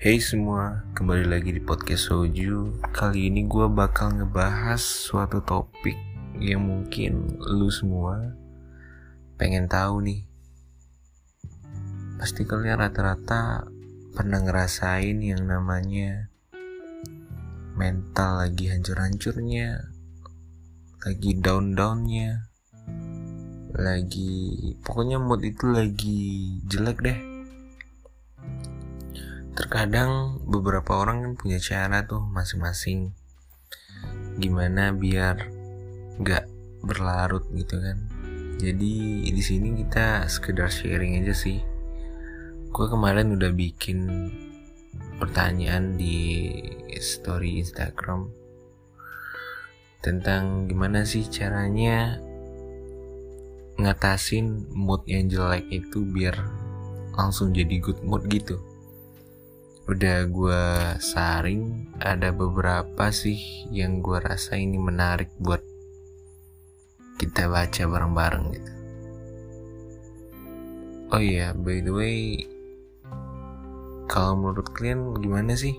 Hey semua, kembali lagi di podcast Soju. Kali ini gue bakal ngebahas suatu topik yang mungkin lu semua pengen tahu nih. Pasti kalian rata-rata pernah ngerasain yang namanya mental lagi hancur-hancurnya Lagi down-downnya Lagi, pokoknya mood itu lagi jelek deh terkadang beberapa orang kan punya cara tuh masing-masing. Gimana biar gak berlarut gitu kan. Jadi di sini kita sekedar sharing aja sih. Gue kemarin udah bikin pertanyaan di story Instagram tentang gimana sih caranya ngatasin mood yang jelek itu biar langsung jadi good mood gitu udah gue saring ada beberapa sih yang gue rasa ini menarik buat kita baca bareng-bareng gitu oh iya by the way kalau menurut kalian gimana sih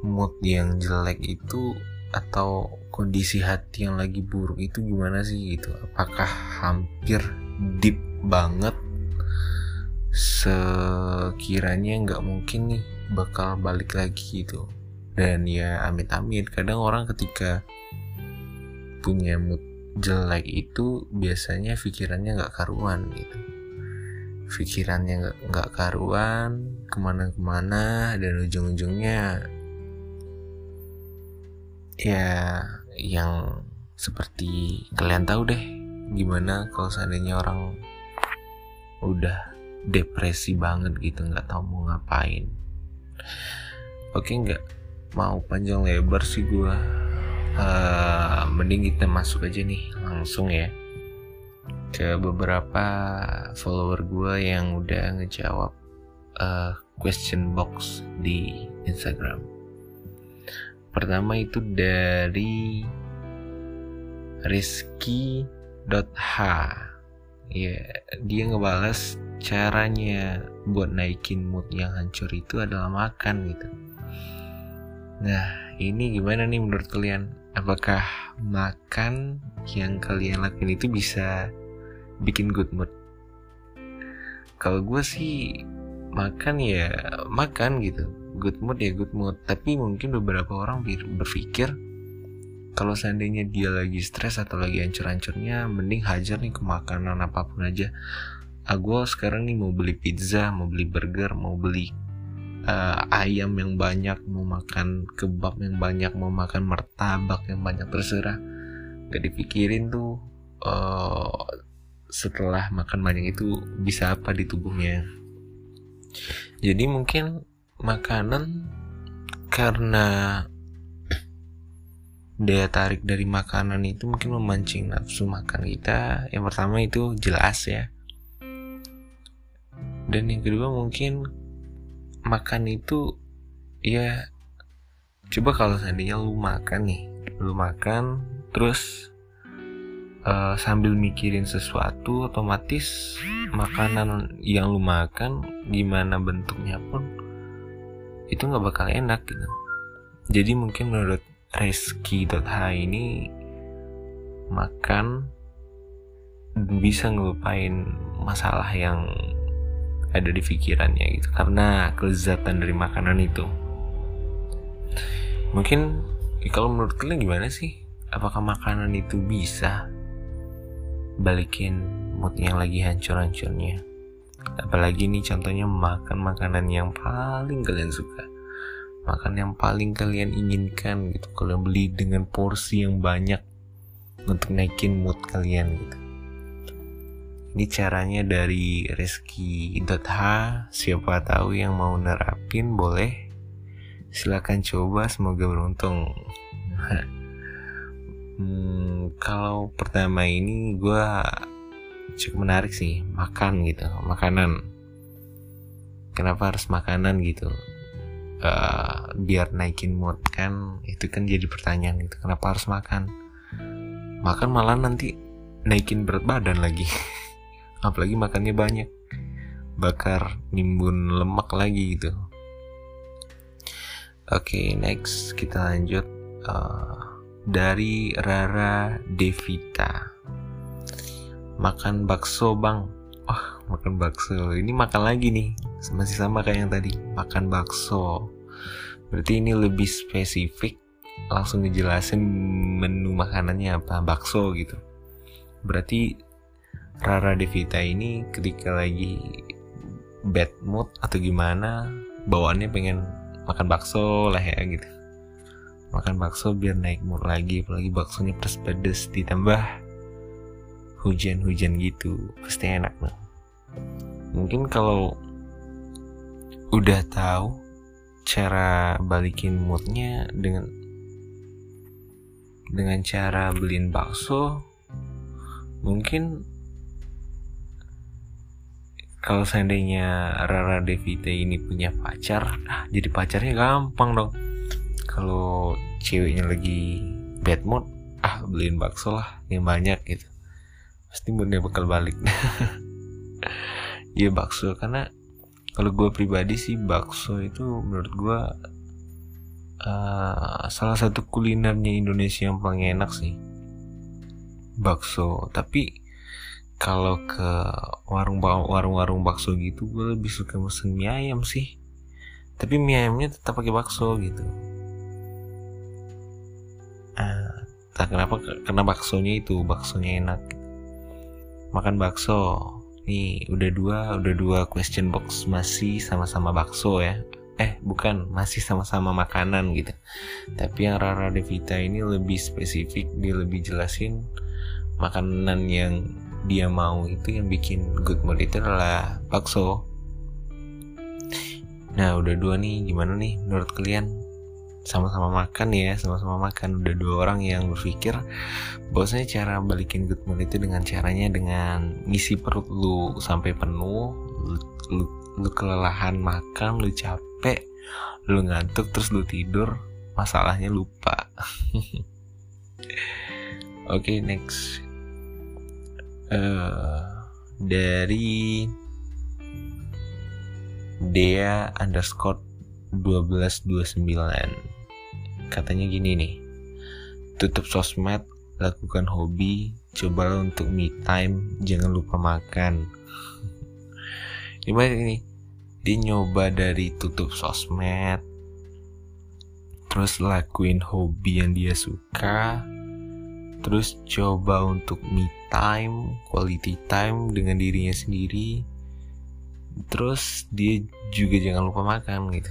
mood yang jelek itu atau kondisi hati yang lagi buruk itu gimana sih gitu? Apakah hampir deep banget sekiranya nggak mungkin nih bakal balik lagi gitu. Dan ya amit-amit. Kadang orang ketika punya mood jelek itu biasanya pikirannya nggak karuan gitu. Pikirannya nggak karuan ke mana-kemana dan ujung-ujungnya ya yang seperti kalian tahu deh gimana kalau seandainya orang udah depresi banget gitu nggak tahu mau ngapain. Oke nggak mau panjang lebar sih gue uh, mending kita masuk aja nih langsung ya. Ke beberapa follower gue yang udah ngejawab uh, question box di Instagram. Pertama itu dari Rizky.h ya dia ngebales caranya buat naikin mood yang hancur itu adalah makan gitu. Nah ini gimana nih menurut kalian? Apakah makan yang kalian lakuin itu bisa bikin good mood? Kalau gue sih makan ya makan gitu. Good mood ya good mood. Tapi mungkin beberapa orang berpikir kalau seandainya dia lagi stres atau lagi hancur-hancurnya mending hajar nih ke makanan apa pun aja. Ah sekarang nih mau beli pizza mau beli burger mau beli uh, ayam yang banyak mau makan kebab yang banyak mau makan martabak yang banyak terserah. Gak dipikirin tuh uh, setelah makan banyak itu bisa apa di tubuhnya. Jadi mungkin makanan karena daya tarik dari makanan itu mungkin memancing nafsu makan kita. Yang pertama itu jelas ya. Dan yang kedua mungkin makan itu ya coba kalau seandainya lu makan nih lu makan terus uh, sambil mikirin sesuatu otomatis makanan yang lu makan gimana bentuknya pun itu nggak bakal enak gitu. Jadi mungkin menurut Reski.h ini makan bisa ngelupain masalah yang ada di pikirannya gitu. Karena kelezatan dari makanan itu. Mungkin kalau menurut kalian gimana sih? Apakah makanan itu bisa balikin mood yang lagi hancur-hancurnya? Apalagi nih contohnya makan makanan yang paling kalian suka makan yang paling kalian inginkan gitu. Kalian beli dengan porsi yang banyak untuk naikin mood kalian gitu. Ini caranya dari Reski.h siapa tahu yang mau nerapin boleh. Silahkan coba semoga beruntung. Hmm, kalau pertama ini gue cukup menarik sih makan gitu makanan. Kenapa harus makanan gitu uh, biar naikin mood kan itu kan jadi pertanyaan itu kenapa harus makan makan malah nanti naikin berat badan lagi apalagi makannya banyak bakar nimbun lemak lagi gitu Oke, okay, next kita lanjut uh, dari Rara Devita. Makan bakso, Bang. Wah, oh, makan bakso. Ini makan lagi nih. Masih sama kayak yang tadi. Makan bakso. Berarti ini lebih spesifik. Langsung ngejelasin menu makanannya apa. Bakso gitu. Berarti Rara Devita ini ketika lagi bad mood atau gimana bawaannya pengen makan bakso lah ya gitu makan bakso biar naik mood lagi apalagi baksonya pedes-pedes ditambah hujan-hujan gitu pasti enak loh mungkin kalau udah tahu cara balikin moodnya dengan dengan cara beliin bakso mungkin kalau seandainya Rara Devita ini punya pacar ah jadi pacarnya gampang dong. Kalau ceweknya lagi bad mood ah beliin bakso lah yang banyak gitu. Pasti moodnya bakal balik. Ya bakso karena kalau gue pribadi sih bakso itu menurut gue uh, salah satu kulinernya Indonesia yang paling enak sih. Bakso. Tapi kalau ke warung warung warung bakso gitu gue lebih suka pesen mie ayam sih. Tapi mie ayamnya tetap pakai bakso gitu. Ah tak kenapa karena baksonya itu baksonya enak. Makan bakso nih udah dua udah dua question box masih sama-sama bakso ya. Eh bukan masih sama-sama makanan gitu. Tapi yang Rara Devita ini lebih spesifik dia lebih jelasin makanan yang dia mau itu yang bikin good mood itu adalah bakso. Nah udah dua nih gimana nih menurut kalian sama-sama makan ya sama-sama makan. Udah dua orang yang berpikir bahwasanya cara balikin good mood itu dengan caranya dengan ngisi perut lu sampai penuh lu, lu, lu kelelahan makan lu capek lu ngantuk terus lu tidur masalahnya lupa. Oke okay, next. Uh, dari Dea underscore 1229 katanya gini nih tutup sosmed lakukan hobi coba untuk me time jangan lupa makan gimana ini dia nyoba dari tutup sosmed terus lakuin hobi yang dia suka terus coba untuk me time, quality time dengan dirinya sendiri. Terus dia juga jangan lupa makan gitu.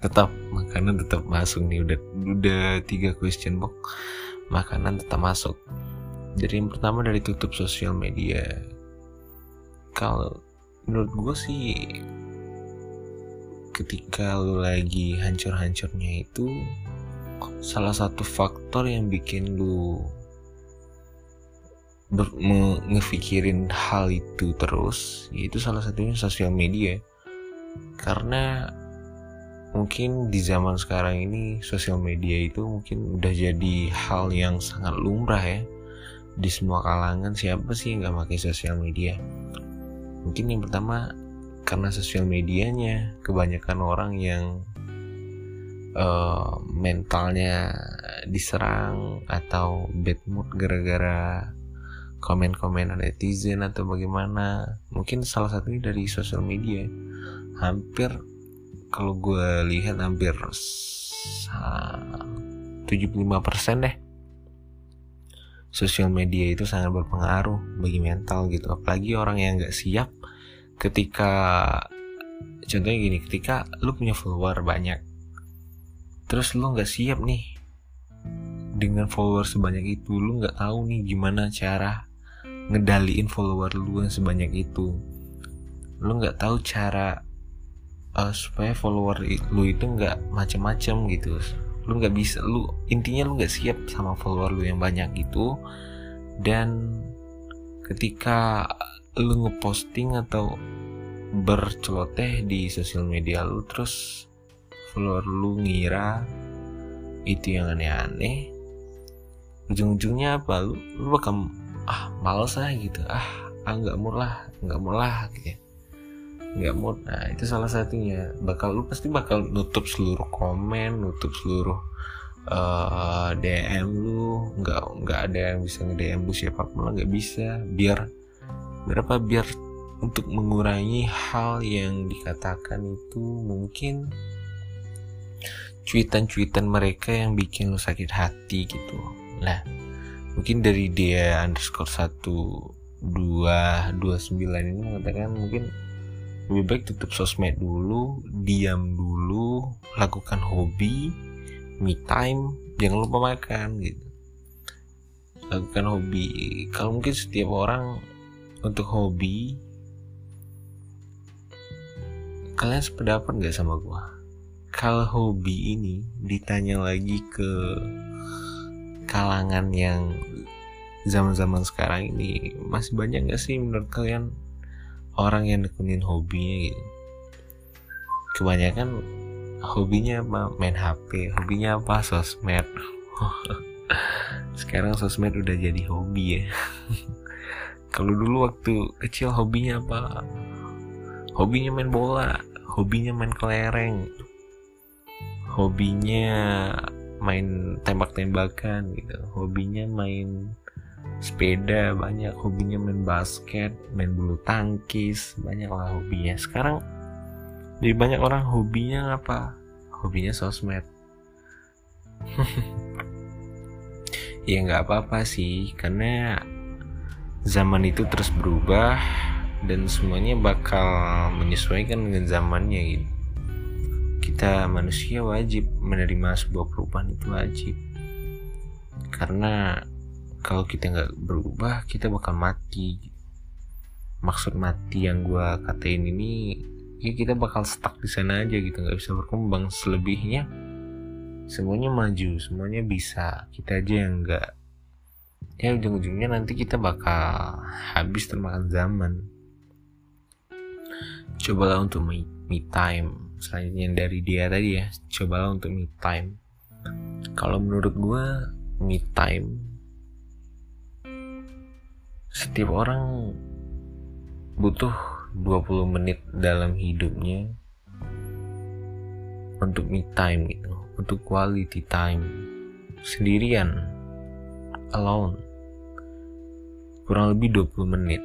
Tetap makanan tetap masuk nih udah udah tiga question box makanan tetap masuk. Jadi yang pertama dari tutup sosial media. Kalau menurut gue sih ketika lu lagi hancur-hancurnya itu salah satu faktor yang bikin lu ber, ngefikirin hal itu terus yaitu salah satunya sosial media karena mungkin di zaman sekarang ini sosial media itu mungkin udah jadi hal yang sangat lumrah ya. Di semua kalangan siapa sih yang nggak pakai sosial media? Mungkin yang pertama karena sosial medianya kebanyakan orang yang uh, mentalnya diserang atau bad mood gara-gara komen-komen netizen atau bagaimana. Mungkin salah satunya dari sosial media. Hampir kalau gue lihat hampir 75% deh. Sosial media itu sangat berpengaruh bagi mental gitu. Apalagi orang yang nggak siap ketika contohnya gini ketika lu punya follower banyak terus lu nggak siap nih dengan follower sebanyak itu lu nggak tahu nih gimana cara ngedaliin follower lu yang sebanyak itu. Lu nggak tahu cara uh, supaya follower lu itu nggak macem-macem gitu. Lu nggak bisa lu intinya lu nggak siap sama follower lu yang banyak gitu. Dan ketika lu ngeposting atau berceloteh di sosial media lu terus follower lu ngira itu yang aneh-aneh ujung-ujungnya apa? Lu lu bakal ah males lah gitu. Ah ah nggak mau lah nggak mau lah gitu ya. Nggak mood nah itu salah satunya. Bakal lu pasti bakal nutup seluruh komen nutup seluruh uh, eh, DM lu. Nggak nggak ada yang bisa nge DM lu siapa pun lah nggak bisa. Biar berapa biar untuk mengurangi hal yang dikatakan itu mungkin cuitan-cuitan mereka yang bikin lu sakit hati gitu. Nah mungkin dari dia underscore satu dua dua sembilan ini mengatakan mungkin lebih baik tutup sosmed dulu diam dulu lakukan hobi me time jangan lupa makan gitu. Lakukan hobi. Kalau mungkin setiap orang untuk hobi kalian sependapat nggak sama gua? Kalau hobi ini ditanya lagi ke kalangan yang zaman-zaman sekarang ini masih banyak nggak sih menurut kalian orang yang nekunin hobinya gitu. Kebanyakan hobinya apa? Main HP hobinya apa? Sosmed. Sekarang sosmed udah jadi hobi ya. Kalau dulu waktu kecil hobinya apa? Hobinya main bola. Hobinya main kelereng. Hobinya main tembak-tembakan gitu. Hobinya main sepeda banyak hobinya main basket main bulu tangkis banyak lah hobinya. Sekarang jadi banyak orang hobinya apa? Hobinya sosmed. Ya nggak apa-apa sih karena zaman itu terus berubah dan semuanya bakal menyesuaikan dengan zamannya gitu. Kita manusia wajib menerima sebuah perubahan itu wajib. Karena kalau kita nggak berubah kita bakal mati. Maksud mati yang gue katain ini ya kita bakal stuck di sana aja gitu nggak bisa berkembang. Selebihnya semuanya maju semuanya bisa. Kita aja yang nggak ya ujung-ujungnya nanti kita bakal habis termakan zaman. Cobalah untuk me, me time. Yang dari dia tadi ya cobalah untuk me time. Kalau menurut gue me time setiap orang butuh 20 menit dalam hidupnya untuk me time gitu untuk quality time. Sendirian alone. Kurang lebih 20 menit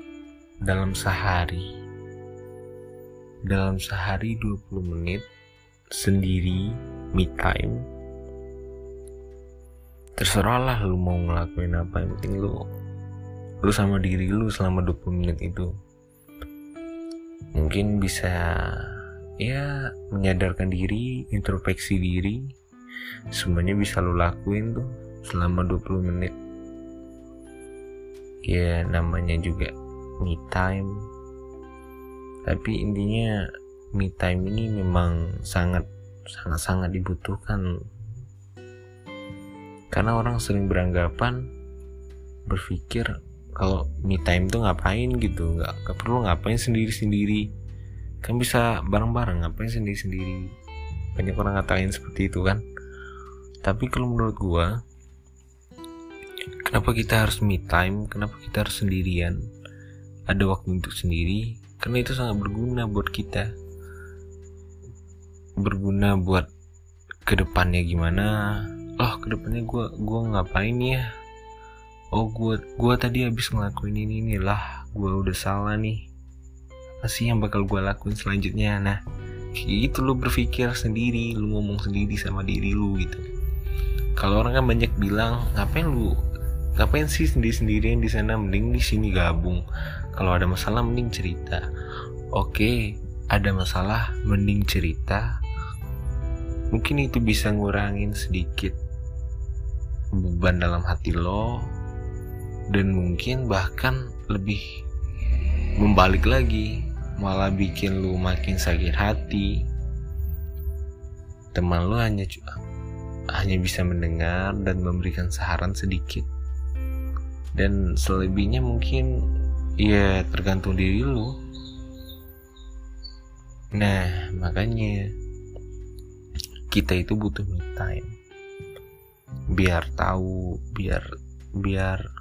dalam sehari. Dalam sehari 20 menit sendiri me time. Terserah lah lu mau ngelakuin apa yang penting lu lu sama diri lu selama 20 menit itu. Mungkin bisa ya menyadarkan diri introspeksi diri. Semuanya bisa lu lakuin tuh selama 20 menit. Ya namanya juga me time. Tapi intinya me time ini memang sangat sangat sangat dibutuhkan. Karena orang sering beranggapan berpikir kalau me time tuh ngapain gitu? Nggak, nggak perlu ngapain sendiri sendiri kan bisa bareng-bareng ngapain sendiri sendiri banyak orang ngatain seperti itu kan? Tapi kalau menurut gua kenapa kita harus me time? Kenapa kita harus sendirian? Ada waktu untuk sendiri? Karena itu sangat berguna buat kita. Berguna buat ke depannya gimana? Oh ke depannya gue gue ngapain ya oh gue gue tadi habis ngelakuin ini lah. Gue udah salah nih. Apa sih yang bakal gue lakuin selanjutnya? Nah itu lu berpikir sendiri. Lu ngomong sendiri sama diri lu gitu. Kalau orang kan banyak bilang ngapain lu ngapain sih sendiri sendirian di sana? Mending di sini gabung. Kalau ada masalah mending cerita. Oke ada masalah mending cerita. Mungkin itu bisa ngurangin sedikit beban dalam hati lo dan mungkin bahkan lebih membalik lagi malah bikin lu makin sakit hati. Teman lu hanya hanya bisa mendengar dan memberikan saran sedikit. Dan selebihnya mungkin ya tergantung diri lu. Nah makanya kita itu butuh me time. Biar tahu biar biar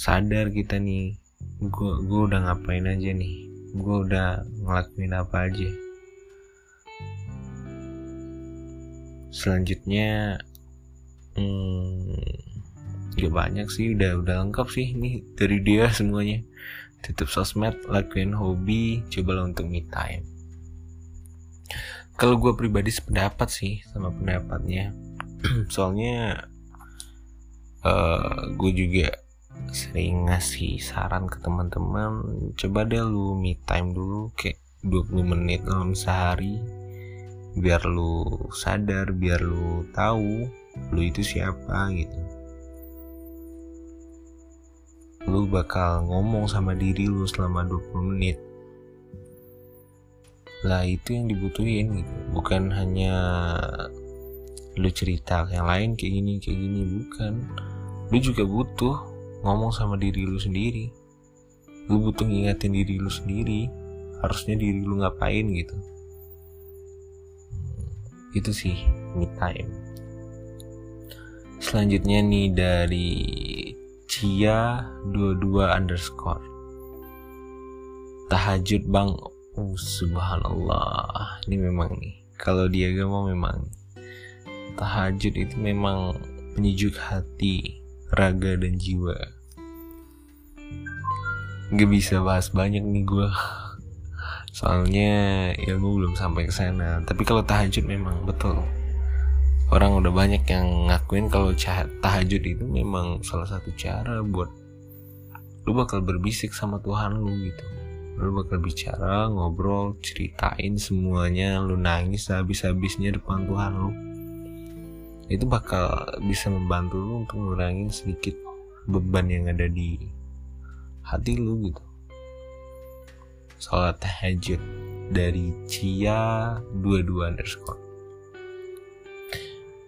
sadar kita nih gue gue udah ngapain aja nih? Gue udah ngelakuin apa aja? Selanjutnya hmm, gak banyak sih udah udah lengkap sih ini dari dia semuanya. Tutup sosmed lakuin hobi cobalah untuk me time. Kalau gue pribadi sependapat sih sama pendapatnya. Soalnya uh, eh, gue juga sering ngasih saran ke teman-teman coba deh lu me time dulu kayak 20 menit dalam sehari biar lu sadar biar lu tahu lu itu siapa gitu. Lu bakal ngomong sama diri lu selama 20 menit. Lah itu yang dibutuhin gitu. Bukan hanya lu cerita yang lain kayak gini kayak gini bukan. Lu juga butuh ngomong sama diri lu sendiri. Lu butuh ngingetin diri lu sendiri. Harusnya diri lu ngapain gitu. Hmm, itu sih me time. Selanjutnya nih dari Cia 22 underscore. Tahajud bang. Oh subhanallah. Ini memang nih kalau dia gak mau memang tahajud itu memang penyejuk hati, raga dan jiwa. Gak bisa bahas banyak nih gue. Soalnya ilmu belum sampai ke sana. Tapi kalau tahajud memang betul. Orang udah banyak yang ngakuin kalau tahajud itu memang salah satu cara buat lu bakal berbisik sama Tuhan lu gitu. Lu bakal bicara, ngobrol, ceritain semuanya, lu nangis habis-habisnya depan Tuhan lu itu bakal bisa membantu lu untuk ngurangin sedikit beban yang ada di hati lu gitu. Sholat tahajud dari Cia 22 underscore.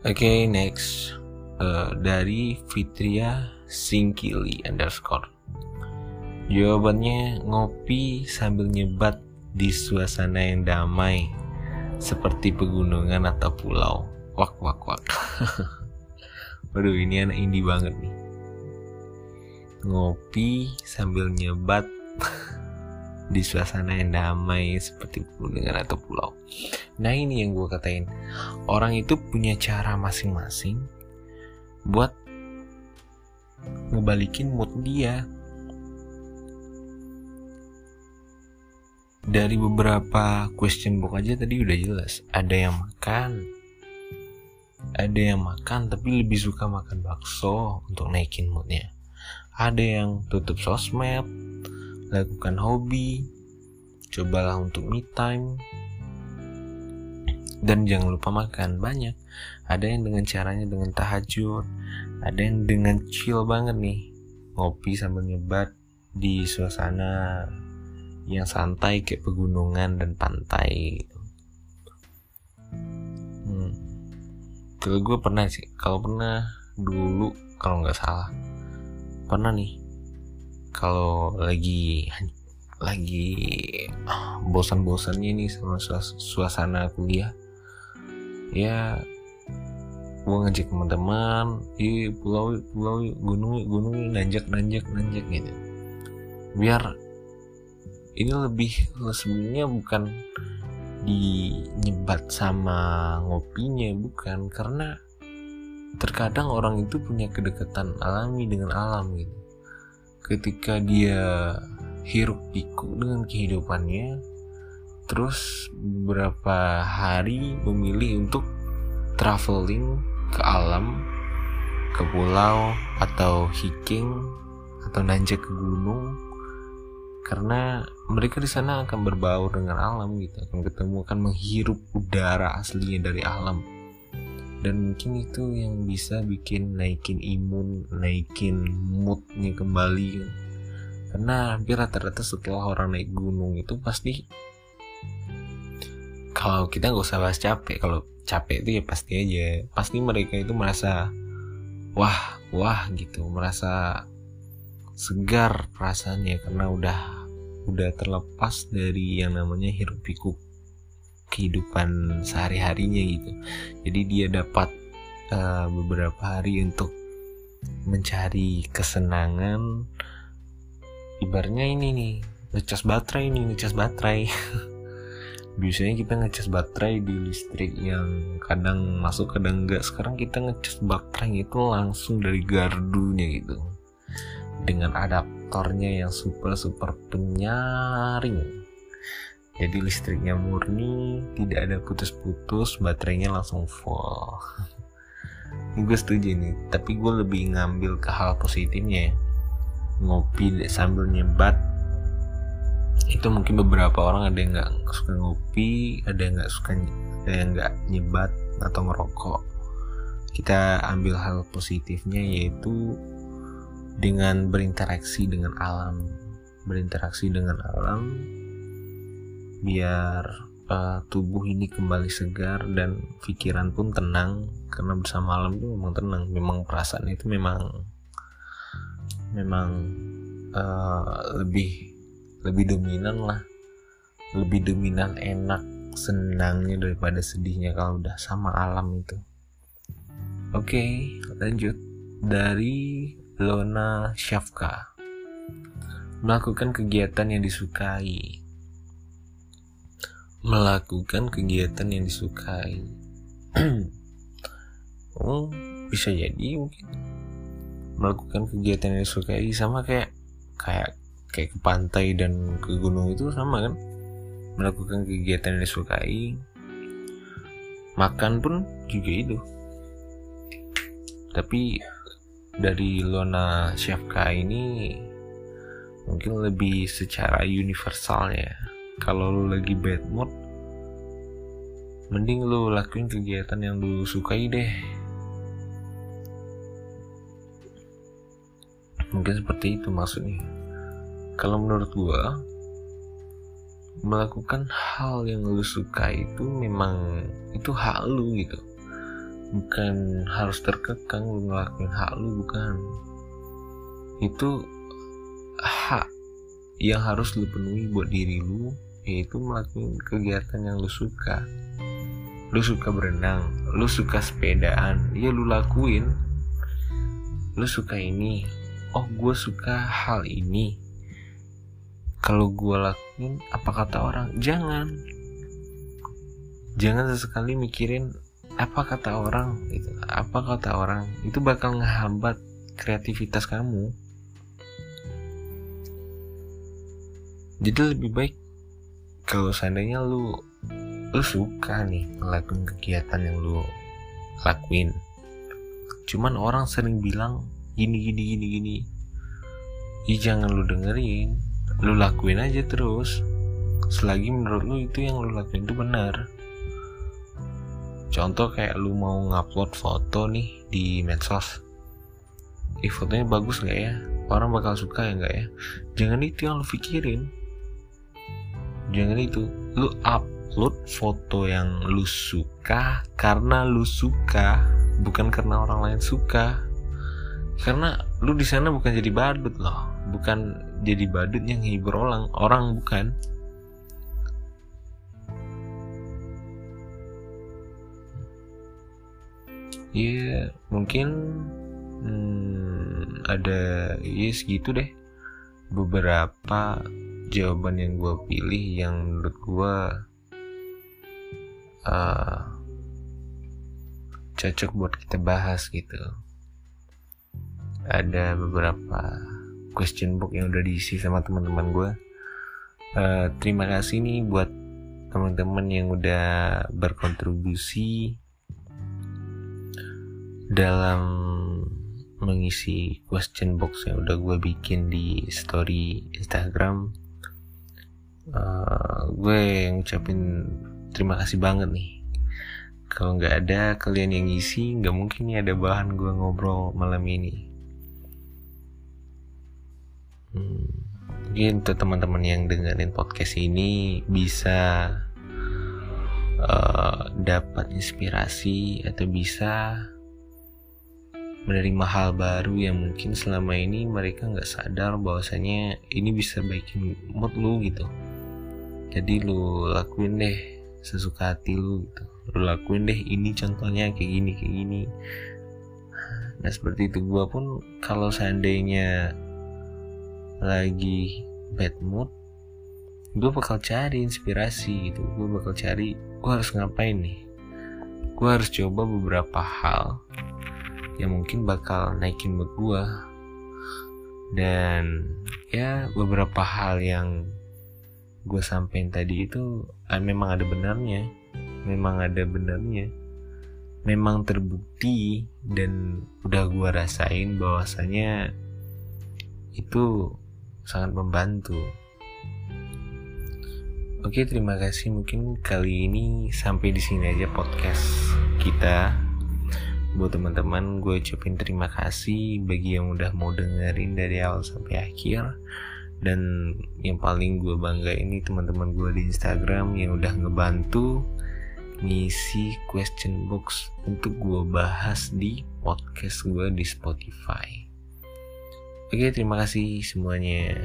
Oke okay, next. Uh, dari Fitria Singkili underscore. Jawabannya ngopi sambil nyebat di suasana yang damai seperti pegunungan atau pulau wak wak wak. Waduh ini anak indie banget nih. Ngopi sambil nyebat di suasana yang damai seperti pegunungan atau pulau. Nah ini yang gue katain. Orang itu punya cara masing-masing buat ngebalikin mood dia. Dari beberapa question book aja tadi udah jelas ada yang makan ada yang makan tapi lebih suka makan bakso untuk naikin moodnya. Ada yang tutup sosmed lakukan hobi cobalah untuk me time. Dan jangan lupa makan banyak. Ada yang dengan caranya dengan tahajud ada yang dengan chill banget nih. Ngopi sambil nyebat di suasana yang santai kayak pegunungan dan pantai kalau gue pernah sih kalau pernah dulu kalau nggak salah pernah nih kalau lagi lagi bosan-bosannya nih sama suasana kuliah ya gue ngajak teman-teman di pulau pulau gunung gunung nanjak nanjak nanjak gitu. Biar ini lebih sebenarnya bukan dinyebat sama ngopinya bukan. Karena terkadang orang itu punya kedekatan alami dengan alam gitu. Ketika dia hiruk pikuk dengan kehidupannya terus beberapa hari memilih untuk traveling ke alam ke pulau atau hiking atau nanjak ke gunung karena mereka di sana akan berbaur dengan alam gitu akan ketemu akan menghirup udara aslinya dari alam. Dan mungkin itu yang bisa bikin naikin imun naikin moodnya kembali. Karena hampir rata-rata setelah orang naik gunung itu pasti kalau kita nggak usah bahas capek kalau capek itu ya pasti aja. Pasti mereka itu merasa wah wah gitu merasa segar perasaannya karena udah udah terlepas dari yang namanya hiruk pikuk kehidupan sehari-harinya gitu. Jadi dia dapat uh, beberapa hari untuk mencari kesenangan. Ibarnya ini nih, ngecas baterai nih ngecas baterai biasanya kita ngecas baterai di listrik yang kadang masuk kadang enggak sekarang kita ngecas baterai itu langsung dari gardunya gitu dengan adaptornya yang super super penyaring. Jadi listriknya murni tidak ada putus-putus baterainya langsung full. Gue setuju nih tapi gue lebih ngambil ke hal positifnya ya. ngopi sambil nyebat itu mungkin beberapa orang ada yang nggak suka ngopi ada yang nggak suka ada yang nggak nyebat atau ngerokok. Kita ambil hal positifnya yaitu dengan berinteraksi dengan alam berinteraksi dengan alam biar uh, tubuh ini kembali segar dan pikiran pun tenang karena bersama alam itu memang tenang. Memang perasaan itu memang memang uh, lebih lebih dominan lah. Lebih dominan enak senangnya daripada sedihnya kalau udah sama alam itu. Oke okay, lanjut. Dari Lona Shafka. Melakukan kegiatan yang disukai. Melakukan kegiatan yang disukai. Oh bisa jadi mungkin. Melakukan kegiatan yang disukai sama kayak kayak kayak ke pantai dan ke gunung itu sama kan? Melakukan kegiatan yang disukai. Makan pun juga itu. Tapi dari Lona Shafka ini mungkin lebih secara universal ya kalau lu lagi bad mood mending lu lakuin kegiatan yang lu sukai deh. Mungkin seperti itu maksudnya. Kalau menurut gue melakukan hal yang lu suka itu memang itu hak lu gitu bukan harus terkekang lu ngelakuin hak lu bukan. Itu hak yang harus lu penuhi buat diri lu yaitu melakukan kegiatan yang lu suka. Lu suka berenang lu suka sepedaan ya lu lakuin. Lu suka ini oh gue suka hal ini. Kalau gue lakuin apa kata orang? Jangan. Jangan sesekali mikirin apa kata orang? Gitu. Apa kata orang? Itu bakal ngehambat kreativitas kamu. Jadi lebih baik kalau seandainya lu lu suka nih ngelakuin kegiatan yang lu lakuin. Cuman orang sering bilang gini gini gini gini. Ih jangan lu dengerin. Lu lakuin aja terus. Selagi menurut lu itu yang lu lakuin itu benar contoh kayak lu mau ngupload foto nih di medsos. Ih fotonya bagus nggak ya? Orang bakal suka ya nggak ya? Jangan itu yang lu pikirin. Jangan itu. Lu upload foto yang lu suka karena lu suka bukan karena orang lain suka. Karena lu di sana bukan jadi badut loh. Bukan jadi badut yang hibur orang orang bukan ya mungkin hmm, ada ya segitu deh. Beberapa jawaban yang gue pilih yang menurut gue uh, cocok buat kita bahas gitu. Ada beberapa question book yang udah diisi sama teman-teman gue uh, terima kasih nih buat teman-teman yang udah berkontribusi dalam mengisi question box yang udah gue bikin di story Instagram uh, gue ngucapin terima kasih banget nih. Kalau nggak ada kalian yang ngisi nggak mungkin nih ada bahan gue ngobrol malam ini. Hmm, mungkin untuk teman-teman yang dengerin podcast ini bisa uh, dapat inspirasi atau bisa menerima hal baru yang mungkin selama ini mereka nggak sadar bahwasanya ini bisa baikin mood lu gitu. Jadi lu lakuin deh sesuka hati lu gitu. Lu lakuin deh ini contohnya kayak gini kayak gini. Nah seperti itu. Gua pun kalau seandainya lagi bad mood gue bakal cari inspirasi gitu. Gue bakal cari gue harus ngapain nih? Gue harus coba beberapa hal yang mungkin bakal naikin mood gue dan ya beberapa hal yang gue sampein tadi itu ah, memang ada benarnya memang ada benarnya memang terbukti dan udah gue rasain bahwasanya itu sangat membantu Oke, terima kasih. Mungkin kali ini sampai di sini aja podcast kita. Buat teman-teman, gue ucapin terima kasih bagi yang udah mau dengerin dari awal sampai akhir. Dan yang paling gue bangga ini teman-teman gue di Instagram yang udah ngebantu ngisi question box untuk gue bahas di podcast gue di Spotify. Oke, terima kasih semuanya.